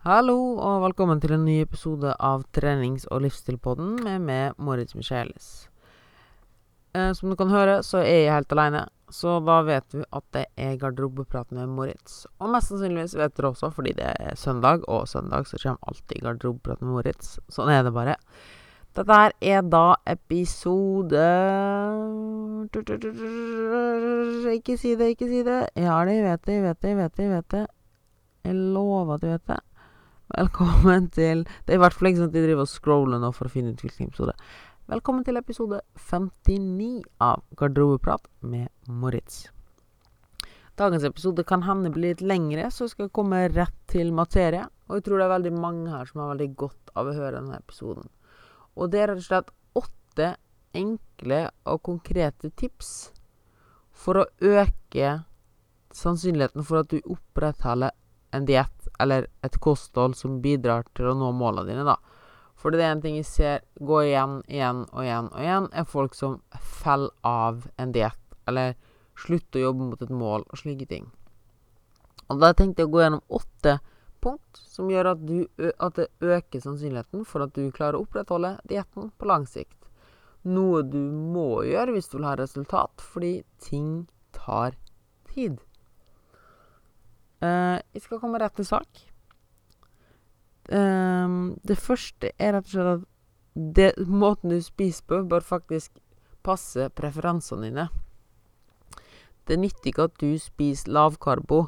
Hallo, og velkommen til en ny episode av trenings- og livsstilpodden med meg, Moritz Michelis. Eh, som du kan høre, så er jeg helt aleine, så da vet du at det er garderobeprat med Moritz. Og mest sannsynligvis vet dere også, fordi det er søndag, og søndag så kommer alltid garderobeprat med Moritz. Sånn er det bare. Dette her er da episode Ikke si det, ikke si det. Ja, det vet jeg, vet det, jeg, vet det. jeg, vet det. Jeg lover at jeg vet det. Velkommen til Det er i hvert fall ikke sånn at de driver og scroller nå for å finne ut hvilken episode. Velkommen til episode 59 av Garderobeprat med Moritz. Dagens episode kan hende bli litt lengre, så jeg skal komme rett til materie. Og jeg tror det er veldig mange her som har veldig godt av å høre denne episoden. Og det er rett og slett åtte enkle og konkrete tips for å øke sannsynligheten for at du opprettholder en diett eller et kosthold som bidrar til å nå målene dine, da. For det er en ting jeg ser gå igjen, igjen og igjen og igjen, er folk som faller av en diett, eller slutter å jobbe mot et mål, og slike ting. Og da tenkte jeg å gå gjennom åtte punkt som gjør at, du, at det øker sannsynligheten for at du klarer å opprettholde dietten på lang sikt. Noe du må gjøre hvis du vil ha resultat, fordi ting tar tid. Uh, jeg skal komme rett til sak. Um, det første er rett og slett at det, måten du spiser på, bør faktisk passe preferansene dine. Det nytter ikke at du spiser lavkarbo,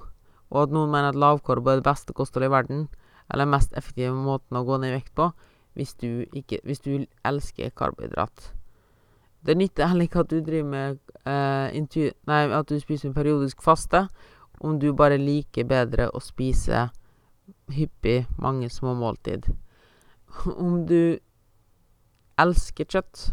og at noen mener at lavkarbo er det beste kostholdet i verden, eller den mest effektive måten å gå ned i vekt på, hvis du, ikke, hvis du elsker karbohydrat. Det nytter heller ikke at du driver med uh, Nei, at du spiser en periodisk faste, om du bare liker bedre å spise hyppig mange små måltid. Om du elsker kjøtt,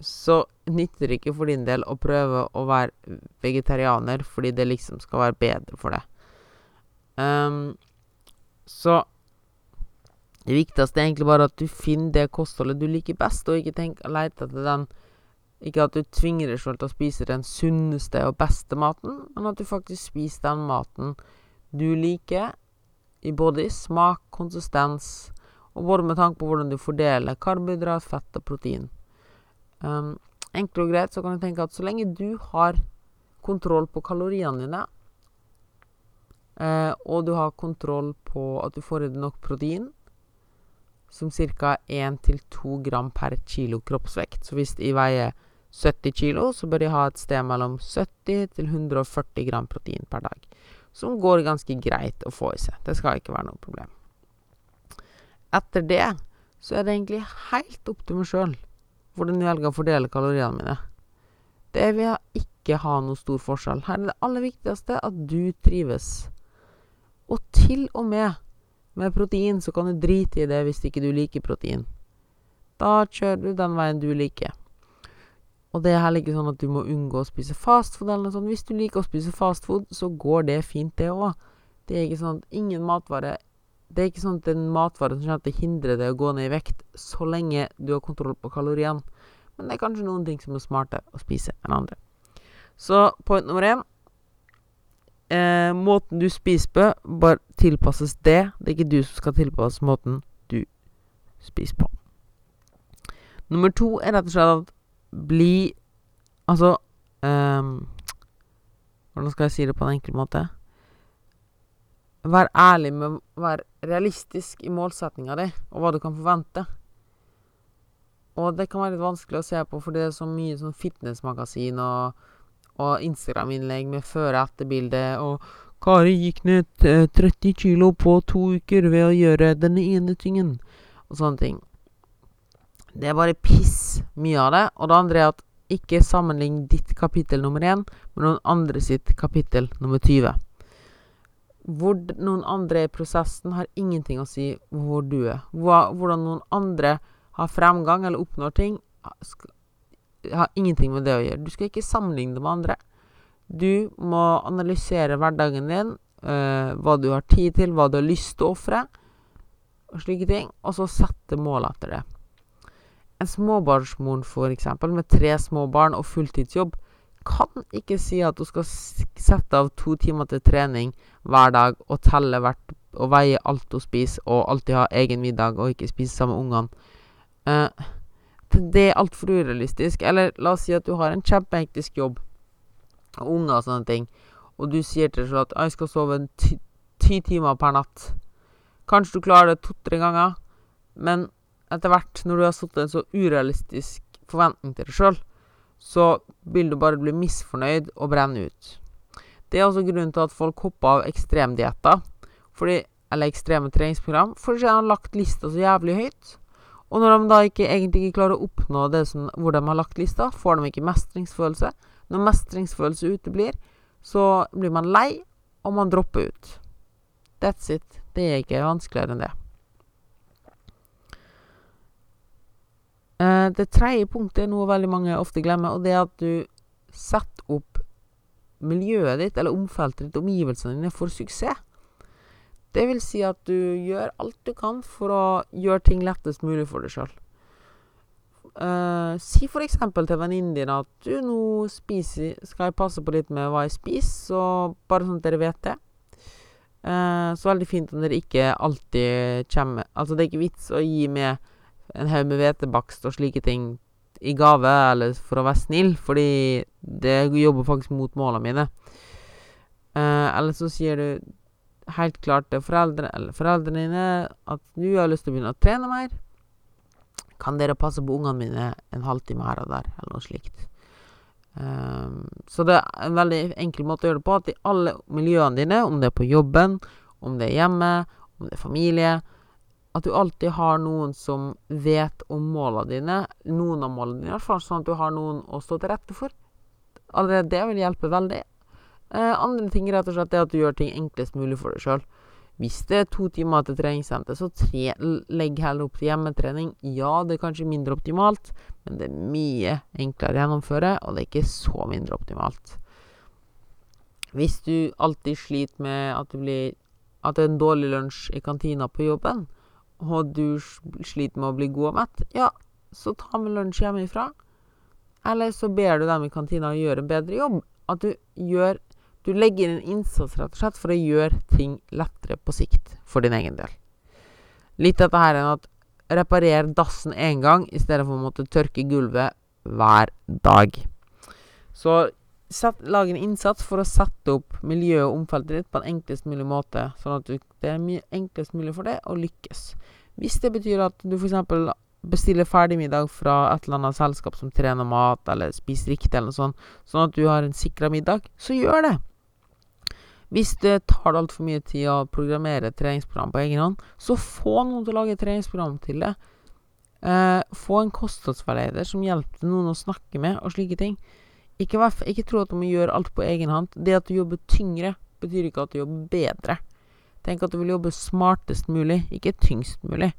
så nytter det ikke for din del å prøve å være vegetarianer fordi det liksom skal være bedre for deg. Um, så det viktigste er egentlig bare at du finner det kostholdet du liker best, og ikke tenk å lete etter den Ikke at du tvinger deg selv til å spise den sunneste og beste maten, men at du faktisk spiser den maten du liker, i både smak, konsistens, og både med tanke på hvordan du fordeler karbohydrat, fett og protein. Um, enkelt og greit så kan du tenke at så lenge du har kontroll på kaloriene dine, uh, og du har kontroll på at du får i deg nok protein, som ca. 1-2 gram per kilo kroppsvekt. Så hvis jeg veier 70 kilo, så bør de ha et sted mellom 70 til 140 gram protein per dag som går ganske greit å få i seg. Det skal ikke være noe problem. Etter det så er det egentlig helt opp til meg sjøl hvordan jeg velger å fordele kaloriene mine. Det vil ikke ha noe stor forskjell. Her er det aller viktigste at du trives. Og til og med med protein så kan du drite i det hvis ikke du liker protein. Da kjører du den veien du liker. Og det er heller ikke sånn at du må unngå å spise fastfood eller noe sånt. Hvis du liker å spise fastfood, så går det fint, det òg. Det er ikke sånn at ingen matvare Det er ikke sånn at en matvare som til å deg å gå ned i vekt så lenge du har kontroll på kaloriene. Men det er kanskje noen ting som er smartere å spise enn andre. Så point nummer én eh, Måten du spiser på, bare tilpasses det. Det er ikke du som skal tilpasse måten du spiser på. Nummer to er rett og slett at bli Altså um, Hvordan skal jeg si det på en enkel måte? Vær ærlig med å være realistisk i målsettinga di, og hva du kan forvente. Og det kan være litt vanskelig å se på, for det er så mye sånn fitnessmagasin og, og Instagram-innlegg med før- og etterbilde, og 'Kari gikk ned 30 kilo på to uker ved å gjøre denne ene tingen', og sånne ting. Det er bare piss, mye av det. Og det andre er at ikke sammenlign ditt kapittel nummer én med noen andre sitt kapittel nummer 20. Hvor noen andre er i prosessen, har ingenting å si hvor du er. Hvordan noen andre har fremgang eller oppnår ting, har ingenting med det å gjøre. Du skal ikke sammenligne det med andre. Du må analysere hverdagen din, øh, hva du har tid til, hva du har lyst til å ofre, og slike ting, og så sette mål etter det. En småbarnsmor f.eks. med tre små barn og fulltidsjobb kan ikke si at hun skal sette av to timer til trening hver dag og telle hvert og veie alt hun spiser, og alltid ha egen middag og ikke spise sammen med ungene. Eh, det er altfor urealistisk. Eller la oss si at du har en kjempehektisk jobb, og unger og sånne ting, og du sier til deg selv at 'jeg skal sove ti, ti timer per natt'. Kanskje du klarer det to-tre ganger, men etter hvert, når du har satt en så urealistisk forventning til deg sjøl, så vil du bare bli misfornøyd og brenne ut. Det er også grunnen til at folk hopper av ekstremdietter, eller ekstreme treningsprogram, fordi de har lagt lista så jævlig høyt. Og når de da ikke egentlig ikke klarer å oppnå det som, hvor de har lagt lista, får de ikke mestringsfølelse. Når mestringsfølelse uteblir, så blir man lei, og man dropper ut. That's it. Det er ikke vanskeligere enn det. Det tredje punktet er noe veldig mange ofte glemmer, og det er at du setter opp miljøet ditt, eller omfeltet ditt, omgivelsene dine, for suksess. Det vil si at du gjør alt du kan for å gjøre ting lettest mulig for deg sjøl. Uh, si for eksempel til venninnen din at du nå spiser Skal jeg passe på litt med hva jeg spiser, så bare sånn at dere vet det. Uh, så veldig fint om dere ikke alltid kommer Altså, det er ikke vits å gi med en haug med hvetebakst og slike ting i gave, eller for å være snill, fordi det jobber faktisk mot målene mine. Eh, eller så sier du helt klart til foreldre, eller foreldrene dine at nå har jeg lyst til å begynne å trene mer. Kan dere passe på ungene mine en halvtime her og der, eller noe slikt. Um, så det er en veldig enkel måte å gjøre det på, at i alle miljøene dine, om det er på jobben, om det er hjemme, om det er familie, at du alltid har noen som vet om målene dine, noen av målene dine i hvert fall, sånn at du har noen å stå til rette for. Allerede det vil hjelpe veldig. Eh, andre ting rett og slett er at du gjør ting enklest mulig for deg sjøl. Hvis det er to timer til treningssenter, så tre, legg heller opp til hjemmetrening. Ja, det er kanskje mindre optimalt, men det er mye enklere å gjennomføre, og det er ikke så mindre optimalt. Hvis du alltid sliter med at, blir, at det er en dårlig lunsj i kantina på jobben, og du sliter med å bli god og mett, ja, så ta med lunsj hjemmefra. Eller så ber du dem i kantina å gjøre en bedre jobb. At du gjør du legger inn en innsats rett og slett for å gjøre ting lettere på sikt for din egen del. Litt av dette her enn at reparer dassen én gang i stedet for å måtte tørke gulvet hver dag. Så set, lag en innsats for å sette opp miljøet og omfeltet ditt på en enklest mulig måte, sånn at du, det er mye enklest mulig for deg å lykkes. Hvis det betyr at du f.eks. bestiller ferdigmiddag fra et eller annet selskap som trener mat, eller spiser riktig, eller noe sånt, sånn at du har en sikra middag, så gjør det. Hvis det tar altfor mye tid å programmere et treningsprogram på egen hånd, så få noen til å lage et treningsprogram til det. Eh, få en kostholdsveileder som hjelper noen å snakke med, og slike ting. Ikke, ikke tro at du må gjøre alt på egen hånd. Det at du jobber tyngre, betyr ikke at du jobber bedre. Tenk at du vil jobbe smartest mulig, ikke tyngst mulig.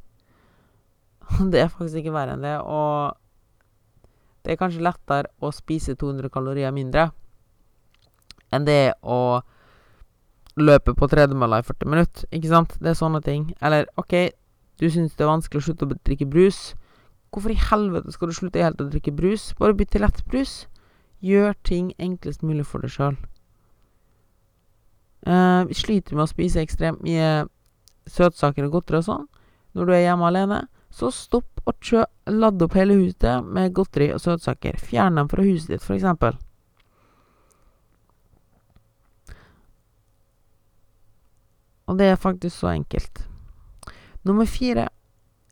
Det er faktisk ikke verre enn det. Og det er kanskje lettere å spise 200 kalorier mindre enn det å løpe på tredemølla i 40 minutter. Ikke sant? Det er sånne ting. Eller OK, du syns det er vanskelig å slutte å drikke brus. Hvorfor i helvete skal du slutte helt å drikke brus? Bare bytt til lettbrus. Gjør ting enklest mulig for deg sjøl. Uh, sliter med å spise ekstremt mye søtsaker og godteri og sånn når du er hjemme alene. Så stopp og kjø ladd opp hele huset med godteri og søtsaker. Fjern dem fra huset ditt, eksempel. Og det er faktisk så enkelt. Nummer fire,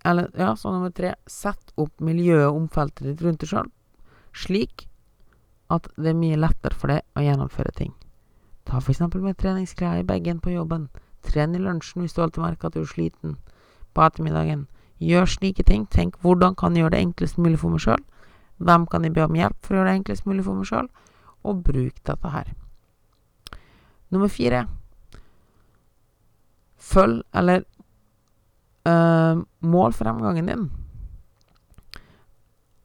eller ja, så nummer tre Sett opp miljøet og omfeltet ditt rundt deg sjøl slik at det er mye lettere for deg å gjennomføre ting. Ta for eksempel med treningsklær i bagen på jobben. Tren i lunsjen hvis du alltid merker at du er sliten på ettermiddagen. Gjør slike ting. Tenk hvordan kan jeg gjøre det enklest mulig for meg sjøl? Hvem kan jeg be om hjelp for å gjøre det enklest mulig for meg sjøl? Og bruk dette her. Nummer fire Følg eller øh, mål fremgangen din.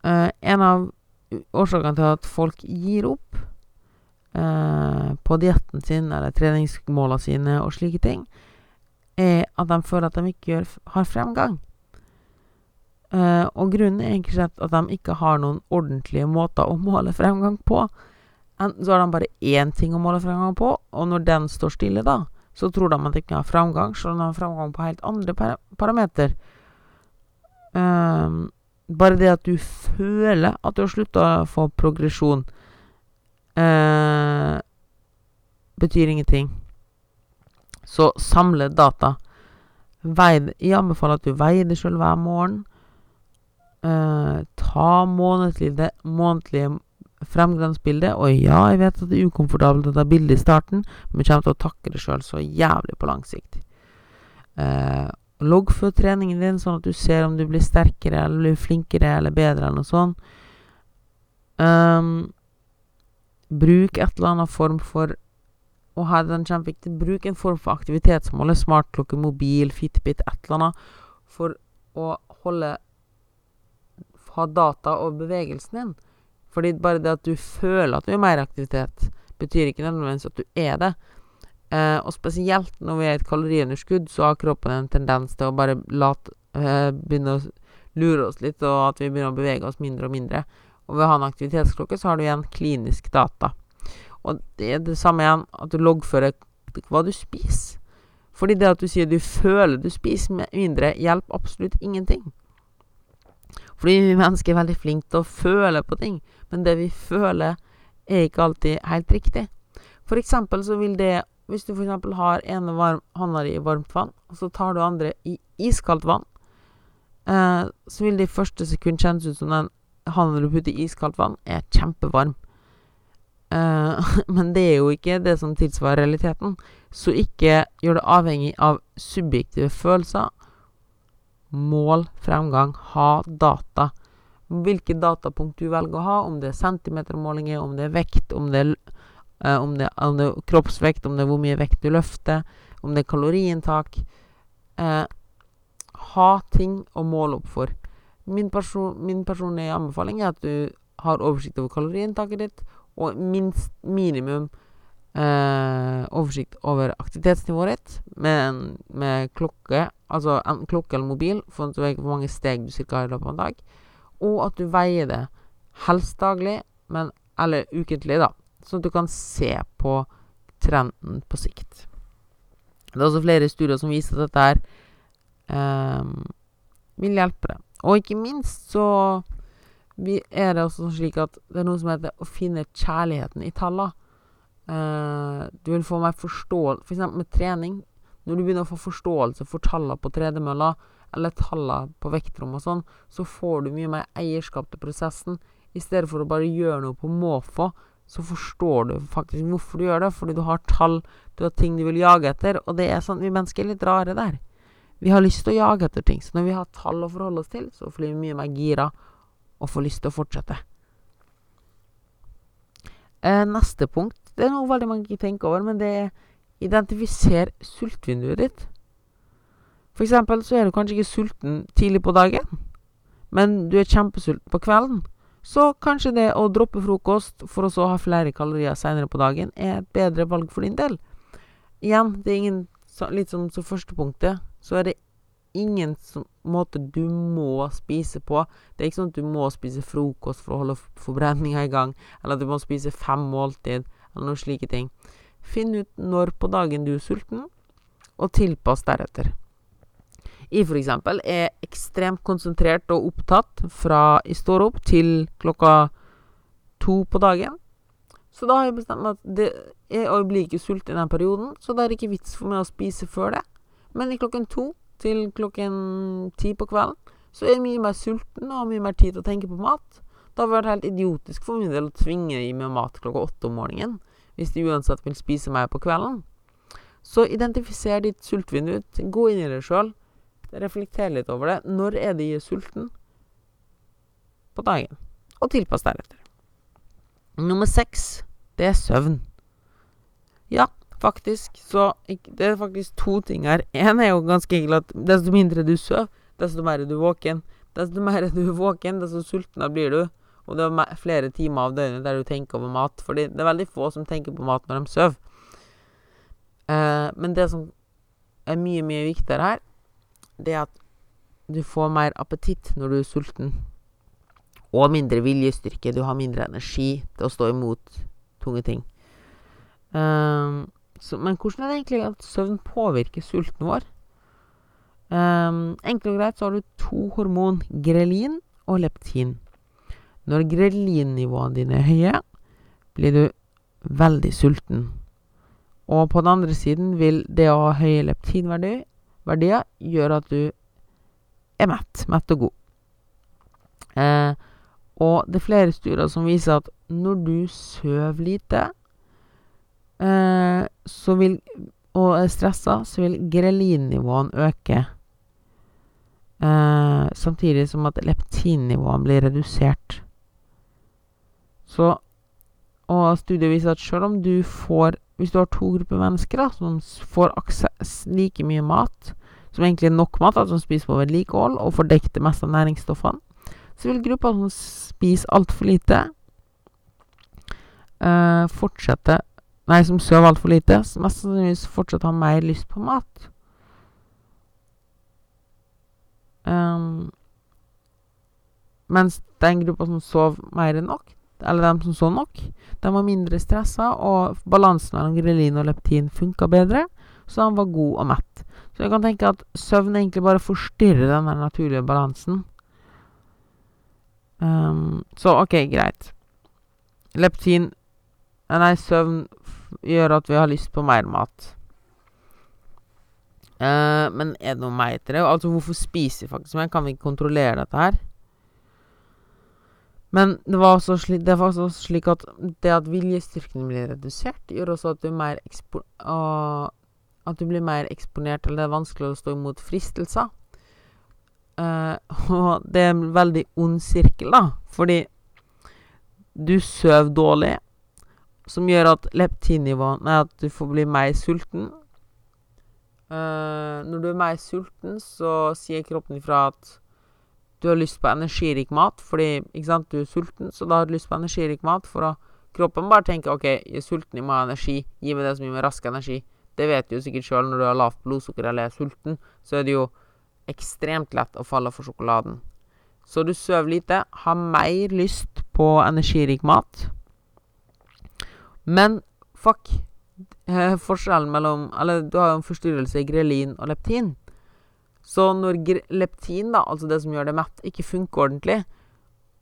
Uh, en av årsakene til at folk gir opp på dietten sin eller treningsmålene sine og slike ting, er at de føler at de ikke gjør, har fremgang. Uh, og grunnen er egentlig at de ikke har noen ordentlige måter å måle fremgang på. Enten så har de bare én ting å måle fremgang på, og når den står stille, da, så tror de at de ikke har fremgang, selv om de har fremgang på helt andre par parameter. Uh, bare det at du føler at du har slutta å få progresjon, uh, betyr ingenting. Så samle data. Vei, jeg anbefaler at du veier det sjøl hver morgen. Eh, ta månedlige, månedlige fremgangsbildet. Og ja, jeg vet at det er ukomfortabelt å ta bilde i starten, men jeg kommer til å takke det sjøl så jævlig på lang sikt. Logg loggfør treningen din, sånn at du ser om du blir sterkere eller blir flinkere eller bedre eller noe sånt. Um, bruk et eller annet form for Og her er den kjempeviktig. Bruk en form for aktivitetsmåler. Smartklokke, mobil, Fitbit, et eller annet. For å holde Ha data over bevegelsen din. Fordi bare det at du føler at du er mer aktivitet, betyr ikke nødvendigvis at du er det. Eh, og spesielt når vi er i et kaloriunderskudd, så har kroppen en tendens til å bare late eh, Begynne å lure oss litt, og at vi begynner å bevege oss mindre og mindre. Og ved å ha en aktivitetsklokke, så har du igjen klinisk data. Og det er det samme igjen, at du loggfører hva du spiser. Fordi det at du sier du føler du spiser mindre, hjelper absolutt ingenting. Fordi vi mennesker er veldig flinke til å føle på ting, men det vi føler, er ikke alltid helt riktig. For eksempel så vil det Hvis du eksempel har ene varm, hånda di i varmt vann, og så tar du andre i iskaldt vann, eh, så vil det i første sekund kjennes ut som den hånda du putter i iskaldt vann, er kjempevarm. Uh, men det er jo ikke det som tilsvarer realiteten. Så ikke gjør det avhengig av subjektive følelser. Mål fremgang. Ha data hvilke datapunkt du velger å ha, om det er centimetermålinger, om det er vekt, om det er, uh, om, det, om det, er kroppsvekt, om det er hvor mye vekt du løfter, om det er kaloriinntak. Uh, ha ting å måle opp for. Min, person, min, personlige anbefaling er at du har oversikt over kaloriinntaket ditt, og minst minimum eh, oversikt over aktivitetsnivået ditt med, med klokke, altså en klokke eller mobil, for at du vet hvor mange steg du cirka har i løpet av en dag og at du veier det helst daglig, men, eller ukentlig, da, sånn at du kan se på trenden på sikt. Det er også flere studier som viser at dette her eh, vil hjelpe deg. Og ikke minst så er det også slik at det er noe som heter å finne kjærligheten i tallene. Uh, du vil få mer forståelse For eksempel med trening. Når du begynner å få forståelse for tallene på tredemølla, eller tallene på vektrom og sånn, så får du mye mer eierskap til prosessen. I stedet for å bare gjøre noe på måfå, så forstår du faktisk hvorfor du gjør det. Fordi du har tall, du har ting du vil jage etter. Og det er sånn, vi mennesker er litt rare der. Vi har lyst til å jage etter ting. Så når vi har tall å forholde oss til, så blir vi mye mer gira og får lyst til å fortsette. Eh, neste punkt Det er noe veldig mange ikke tenker over, men det er identifiser sultvinduet ditt. For eksempel så er du kanskje ikke sulten tidlig på dagen, men du er kjempesulten på kvelden. Så kanskje det å droppe frokost for å så ha flere kalorier senere på dagen er et bedre valg for din del. Igjen, det er ingen Litt som så første punktet, så er det ingen måte du må spise på. Det er ikke sånn at du må spise frokost for å holde forbrenninga i gang, eller at du må spise fem måltid, eller noen slike ting. Finn ut når på dagen du er sulten, og tilpass deretter jeg f.eks. er ekstremt konsentrert og opptatt fra jeg står opp til klokka to på dagen. Så da har jeg bestemt meg at det, blir ikke sulten i den perioden, så da er det ikke vits for meg å spise før det. Men i klokken to til klokken ti på kvelden så er jeg mye mer sulten og har mye mer tid til å tenke på mat. Det har vært helt idiotisk for min del å tvinge i meg mat klokka åtte om morgenen hvis de uansett vil spise meg på kvelden. Så identifiser ditt sultvindu. Gå inn i det sjøl. Reflekter litt over det. Når er de sulten? På dagen. Og tilpass deretter. Nummer seks, det er søvn. Ja, faktisk. Så det er faktisk to ting her. Én er jo ganske enkelt at desto mindre du sover, desto mer er du våken. Desto mer er du våken, desto sultnere blir du. Og det er flere timer av døgnet der du tenker over mat. Fordi det er veldig få som tenker på mat når de sover. Eh, men det som er mye, mye viktigere her, det er at du får mer appetitt når du er sulten. Og mindre viljestyrke. Du har mindre energi til å stå imot tunge ting. Um, Så, men hvordan er det egentlig at søvn påvirker sulten vår? Um, enkelt og greit så har du to hormon, grelin og leptin. Når grelinnivåene dine er høye, blir du veldig sulten. Og på den andre siden vil det å ha høye leptinverdier gjøre at du er mett. Mett og god. Eh, og det er flere studier som viser at når du sover lite så vil, og er stressa, så vil grelinnivåene øke. Eh, samtidig som at leptinnivåene blir redusert. Så Og studiet viser at selv om du får Hvis du har to grupper mennesker da, som får like mye mat, som egentlig er nok mat, altså som spiser på vedlikehold og får dekket det meste av næringsstoffene, så vil gruppa som spiser altfor lite, eh, fortsette Nei, som sover altfor lite, som mest sannsynligvis fortsatt har mer lyst på mat. Um, mens den gruppa som sov mer enn nok, eller dem som sov nok, de var mindre stressa, og balansen mellom grelin og leptin funka bedre, så de var god og mett. Så jeg kan tenke at søvn egentlig bare forstyrrer den naturlige balansen. Um, så OK, greit. Leptin Nei, søvn gjør at vi har lyst på mer mat. Uh, men er det noe mer til det? Altså, hvorfor spiser vi faktisk mer? Kan vi ikke kontrollere dette her? Men det var også slik, det var også slik at det at viljestyrken blir redusert, gjør også at du, ekspo, uh, at du blir mer eksponert, eller det er vanskeligere å stå imot fristelser. Uh, og det er en veldig ond sirkel, da, fordi du sover dårlig, som gjør at leptinnivået Nei, at du får bli mer sulten. Uh, når du er mer sulten, så sier kroppen ifra at du har lyst på energirik mat, fordi ikke sant, du er sulten, så da har du lyst på energirik mat. For å kroppen bare tenker OK, jeg er sulten, jeg må ha energi. Gi meg det som gir meg rask energi. Det vet du jo sikkert sjøl når du har lavt blodsukker eller er sulten. Så er det jo ekstremt lett å falle for sjokoladen. Så du sover lite, har mer lyst på energirik mat. Men fuck eh, Forskjellen mellom Eller du har jo en forstyrrelse i grelin og leptin. Så når leptin, da, altså det som gjør det mett, ikke funker ordentlig,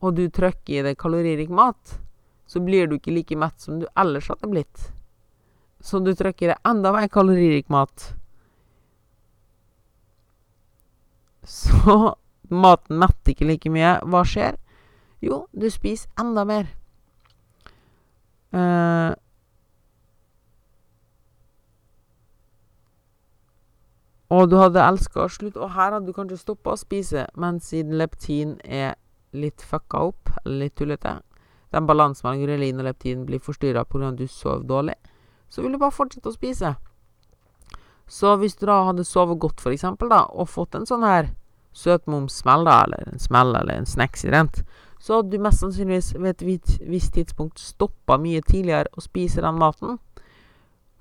og du trykker i deg kaloririk mat, så blir du ikke like mett som du ellers hadde blitt. Så du trykker i deg enda mer kaloririk mat. Så maten metter ikke like mye. Hva skjer? Jo, du spiser enda mer. Uh, og du hadde elska slutte, og her hadde du kanskje stoppa å spise, men siden leptin er litt fucka opp, eller litt tullete, den balansen mellom grelin og leptin blir forstyrra pga. at du sover dårlig, så vil du bare fortsette å spise. Så hvis du da hadde sovet godt, for eksempel, da, og fått en sånn her søtmomssmell, da, eller en smell eller en snacks i rent, så hadde du mest sannsynligvis ved et visst tidspunkt stoppa mye tidligere å spise den maten.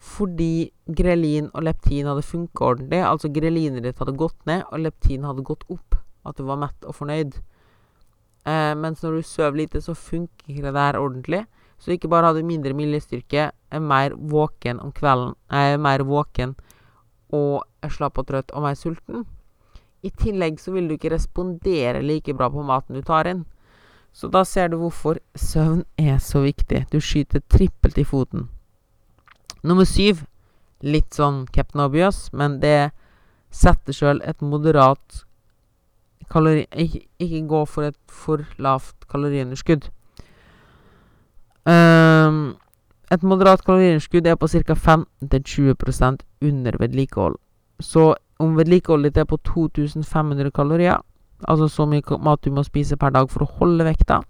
Fordi grelin og leptin hadde funka ordentlig. Altså grelinet ditt hadde gått ned, og leptin hadde gått opp. At du var mett og fornøyd. Eh, mens når du sover lite, så funker ikke det der ordentlig. Så ikke bare hadde du mindre miljøstyrke, er mer våken om kvelden, er mer våken og er slapp og trøtt og mer sulten. I tillegg så vil du ikke respondere like bra på maten du tar inn. Så da ser du hvorfor søvn er så viktig. Du skyter trippelt i foten. Nummer syv. Litt sånn Captain Obvious, men det setter sjøl et moderat kalori... Ikke, ikke, gå for et for lavt kaloriunderskudd. Um, et moderat kaloriunderskudd er på ca. 15-20% under vedlikehold. Så om vedlikeholdet ditt er på 2500 kalorier, altså så mye mat du må spise per dag for å holde vekta,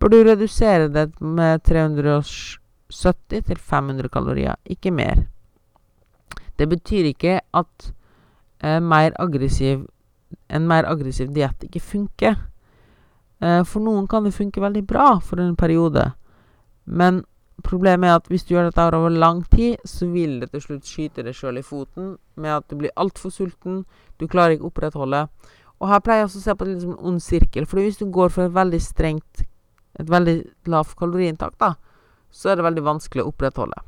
bør du redusere det med 370 til 500 kalorier, ikke mer. Det betyr ikke at eh, mer aggressiv, en mer aggressiv diett ikke funker. Eh, for noen kan det funke veldig bra for en periode, men Problemet er at hvis du gjør dette over lang tid, så vil det til slutt skyte deg sjøl i foten med at du blir altfor sulten, du klarer ikke å opprettholde. Og her pleier jeg også å se på det som en ond sirkel, for hvis du går for et veldig strengt, et veldig lavt kaloriinntak, da, så er det veldig vanskelig å opprettholde.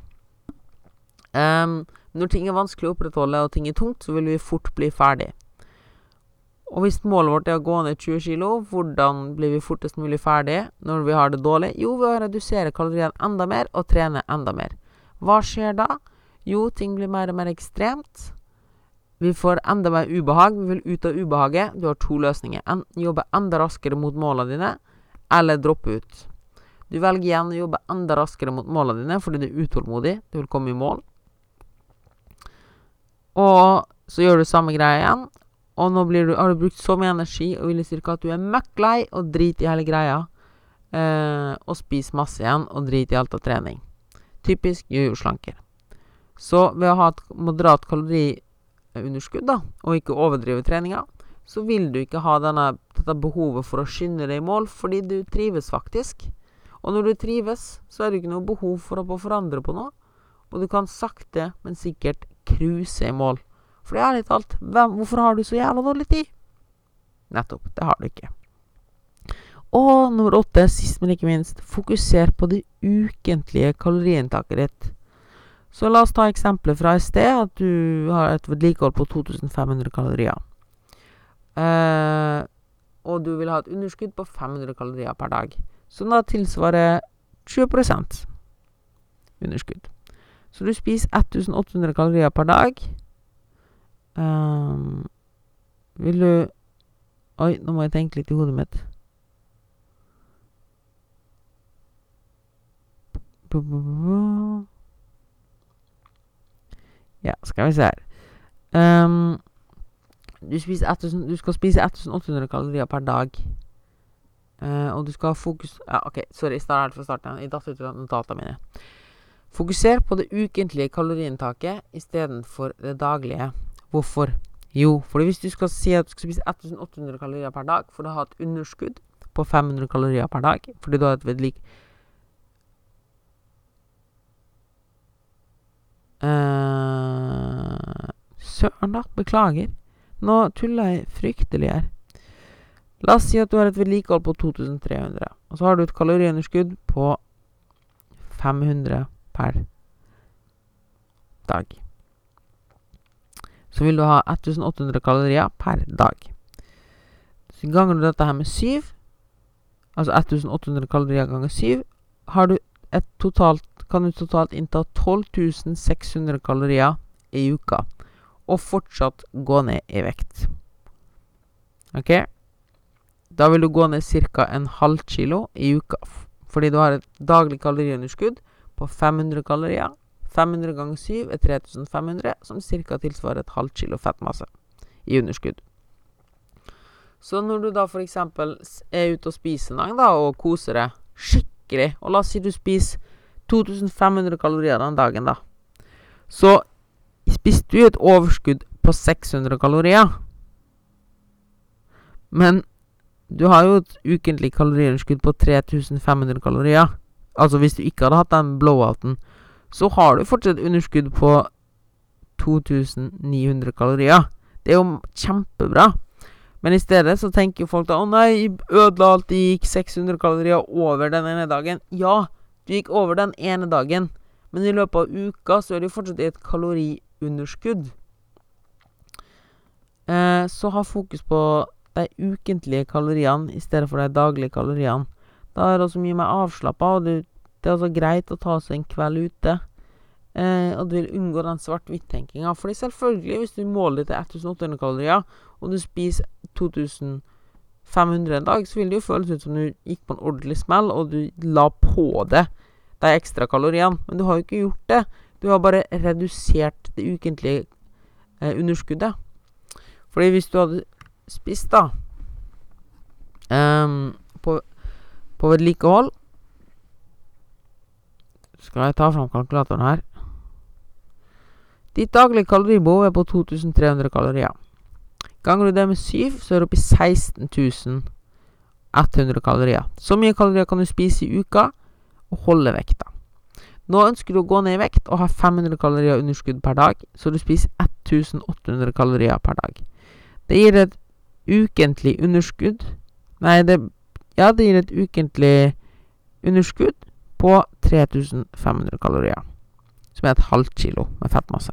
Um, når ting er vanskelig å opprettholde, og ting er tungt, så vil vi fort bli ferdig. Og hvis målet vårt er å gå ned 20 kg, hvordan blir vi fortest mulig ferdig når vi har det dårlig? Jo, ved å redusere kaloriene enda mer og trene enda mer. Hva skjer da? Jo, ting blir mer og mer ekstremt. Vi får enda mer ubehag. Vi vil ut av ubehaget. Du har to løsninger. Enten jobbe enda raskere mot målene dine, eller droppe ut. Du velger igjen å jobbe enda raskere mot målene dine fordi du er utålmodig. Du vil komme i mål. Og så gjør du samme greia igjen. Og nå du, har du brukt så mye energi og vil si at du er møkk lei og drit i hele greia. Eh, og spis masse igjen og drit i alt av trening. Typisk jojo-slanker. Så ved å ha et moderat kaloriunderskudd, da, og ikke overdrive treninga, så vil du ikke ha denne, dette behovet for å skynde deg i mål, fordi du trives faktisk. Og når du trives, så er det ikke noe behov for å forandre på noe. Og du kan sakte, men sikkert cruise i mål. For det er litt alt, hvem, hvorfor har du så jævla dårlig tid? Nettopp. Det har du ikke. Og nummer åtte, sist, men ikke minst, fokuser på det ukentlige kaloriinntaket ditt. Så la oss ta eksempelet fra i sted, at du har et vedlikehold på 2500 kalorier. Eh, og du vil ha et underskudd på 500 kalorier per dag. Som da tilsvarer 20% underskudd. Så du spiser 1800 kalorier per dag. Eh, vil du Oi, nå må jeg tenke litt i hodet mitt. Ja, skal vi se her. Um, du, 1000, du, skal spise 1800 kalorier per dag. Uh, og du skal ha fokus Ja, OK, sorry, start fra starten. Jeg datt ut av notatene mine. Fokuser på det ukentlige kaloriinntaket istedenfor det daglige. Hvorfor? Jo, fordi hvis du skal si at du skal spise 1800 kalorier per dag for du har et underskudd på 500 kalorier per dag fordi du har et vedlik... Uh, Søren, da. Beklager. Nå tuller jeg fryktelig her. La oss si at du har et vedlikehold på 2300, og så har du et kaloriunderskudd på 500 per dag. Så vil du ha 1800 kalorier per dag. Så ganger du dette her med 7, altså 1800 kalorier ganger 7, har du et totalt, kan du totalt innta 12.600 kalorier i uka. Og fortsatt gå ned i vekt. Ok? Da vil du gå ned ca. en halv kilo i uka. Fordi du har et daglig kaloriunderskudd på 500 kalorier. 500 ganger 7 er 3500, som ca. tilsvarer et halvt kilo fettmasse i underskudd. Så når du da f.eks. er ute og spiser en dag da, og koser deg skikkelig, og la oss si du spiser 2500 kalorier den dagen, da, så spiste du et overskudd på 600 kalorier. Men du har jo et ukentlig kaloriunderskudd på 3500 kalorier. Altså hvis du ikke hadde hatt den blowouten, så har du fortsatt underskudd på 2900 kalorier. Det er jo kjempebra. Men i stedet så tenker folk da 'Å nei, ødela alt, det gikk 600 kalorier over den ene dagen'. Ja, du gikk over den ene dagen, men i løpet av uka så er du fortsatt et kaloriunderskudd. Eh, så ha fokus på de ukentlige kaloriene i stedet for de daglige kaloriene. Da er det også mye mer avslappa, og det er altså greit å ta seg en kveld ute. Eh, og du vil unngå den svart-hvitt-tenkinga. Fordi selvfølgelig, hvis du måler til 1800 kalorier, og du spiser 2500 en dag, så vil det jo føles ut som du gikk på en ordentlig smell, og du la på det de ekstra kaloriene. Men du har jo ikke gjort det. Du har bare redusert det ukentlige eh, underskuddet. Fordi hvis du hadde spist, da um, på, på vedlikehold skal jeg ta fram kalkulatoren her. Ditt daglige kaloribehov er på 2300 kalorier. Ganger du det med 7, så er du oppe i 16.100 kalorier. Så mye kalorier kan du spise i uka og holde vekta. Nå ønsker du å gå ned i vekt og ha 500 kalorier underskudd per dag, så du spiser 1800 kalorier per dag. Det gir et ukentlig underskudd Nei, det Ja, det gir et ukentlig underskudd på 3500 kalorier. som er et halvt kilo med fettmasse.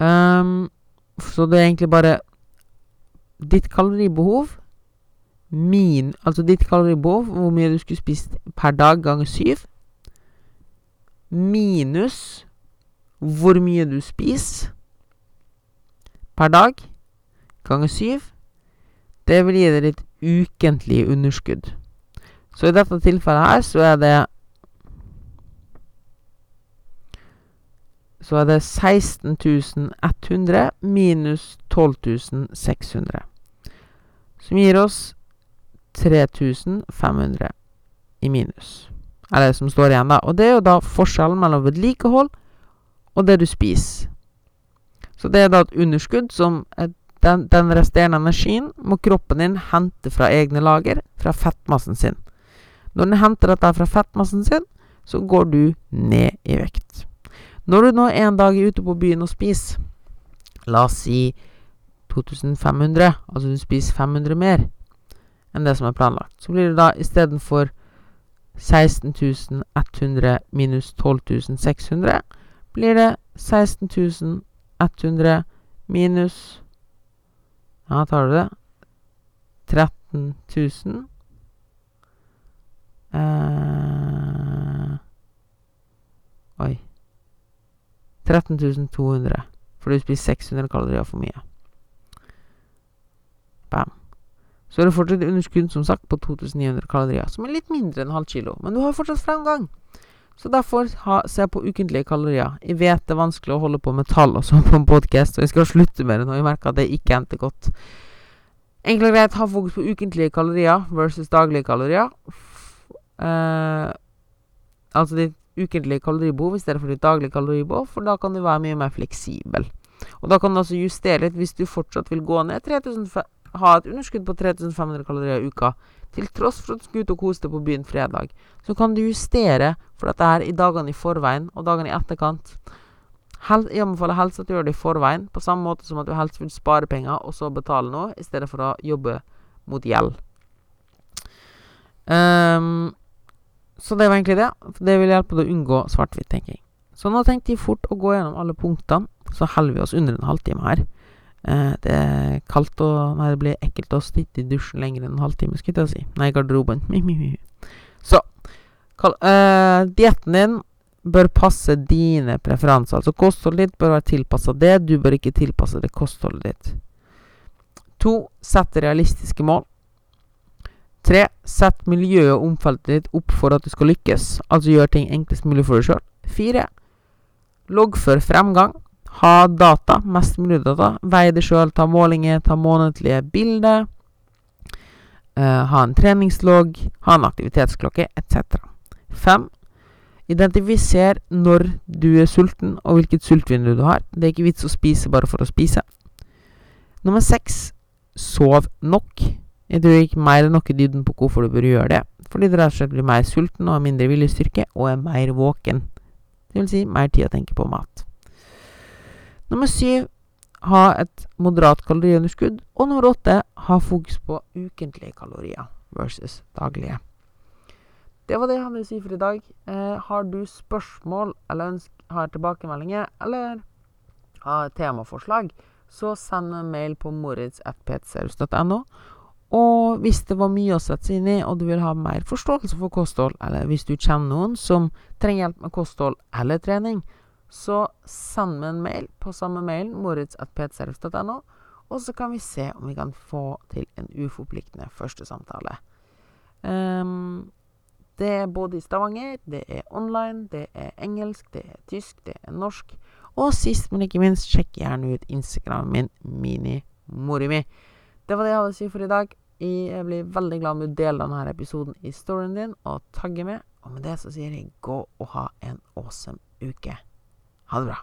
Um, så det er egentlig bare ditt kaloribehov min Altså ditt kaloribehov, hvor mye du skulle spist per dag ganger syv, minus hvor mye du spiser per dag ganger syv, det vil gi deg ditt ukentlige underskudd. Så i dette tilfellet her så er det Så er det 16.100 minus 12.600. Som gir oss 3500 i minus. Eller som står igjen, da. Og det er jo da forskjellen mellom vedlikehold og det du spiser. Så det er da et underskudd som den, den, resterende energien må kroppen din hente fra egne lager, fra fettmassen sin. Når den henter dette fra fettmassen sin, så går du ned i vekt. Når du nå en dag er ute på byen og spiser, la oss si 2500, altså du spiser 500 mer enn det som er planlagt, så blir det da istedenfor 16.100 minus 12.600 blir det 16.100 minus Ja, tar du det? 13 000 eh, Oi 13.200 For du spiser 600 kalorier for mye. Bam. Så er det fortsatt underskudd, som sagt, på 2900 kalorier, som er litt mindre enn halv kilo. Men du har fortsatt fremgang. Så derfor ha, se på ukentlige kalorier. Jeg vet det er vanskelig å holde på med tall og sånn på en podkast, og jeg skal slutte med det når jeg merker at det ikke endte godt. Enkelt og greit, ha fokus på ukentlige kalorier versus daglige kalorier. Uh, altså ditt ukentlige kaloribehov for ditt daglige kaloribehov, for da kan du være mye mer fleksibel. Og da kan du altså justere litt hvis du fortsatt vil gå ned 3000 ha et underskudd på 3500 kalorier i uka, til tross for at du skal ut og kose deg på byen fredag, så kan du justere for dette her i dagene i forveien og dagene i etterkant. Hel jeg anbefaler helst at du gjør det i forveien, på samme måte som at du helst vil spare penger og så betale noe, i stedet for å jobbe mot gjeld. Um, så det var egentlig det. Det vil hjelpe deg å unngå svart-hvitt-tenking. Så nå tenkte jeg fort å gå gjennom alle punktene, så holder vi oss under en halvtime her. Eh, det er kaldt og Nei, det blir ekkelt å sitte i dusjen lenger enn en halvtime, skulle jeg si. Nei, garderoben. Så eh, Dietten din bør passe dine preferanser. Altså kostholdet ditt bør være tilpassa det. Du bør ikke tilpasse det kostholdet ditt. To. Sett realistiske mål. Tre. Sett miljøet og omfeltet ditt opp for at du skal lykkes. Altså gjør ting enklest mulig for deg sjøl. Fire. Loggfør fremgang. Ha data, mest mulig data. Vei det sjøl, ta målinger, ta månedlige bilder. Uh, ha en treningslogg, ha en aktivitetsklokke, etc. Fem. Identifiser når du er sulten, og hvilket sultvindu du har. Det er ikke vits å spise bare for å spise. Nummer seks. Sov nok. Jeg tror ikke mer enn nok i dybden på hvorfor du bør gjøre det. Fordi du rett og slett blir mer sulten og har mindre viljestyrke og er mer våken. Det vil si mer tid å tenke på mat. Nummer syv ha et moderat kaloriunderskudd. Og nummer åtte ha fokus på ukentlige kalorier versus daglige. Det var det jeg hadde å si for i dag. Eh, har du spørsmål eller ønsk, har tilbakemeldinger eller har temaforslag, så send en mail på moritz.ptserus.no. Og hvis det var mye å sette seg inn i, og du vil ha mer forståelse for kosthold, eller hvis du kjenner noen som trenger hjelp med kosthold eller trening, så send meg en mail på samme mailen, moritz.ptservice.no, og så kan vi se om vi kan få til en uforpliktende første samtale. Um, det er både i Stavanger, det er online, det er engelsk, det er tysk, det er norsk. Og sist, men ikke minst, sjekk gjerne ut Instagramen min, minimorimi. Det var det jeg hadde å si for i dag. Jeg blir veldig glad om du deler denne episoden i storyen din og tagger med. Og med det så sier jeg gå og ha en awesome uke. Ha det bra.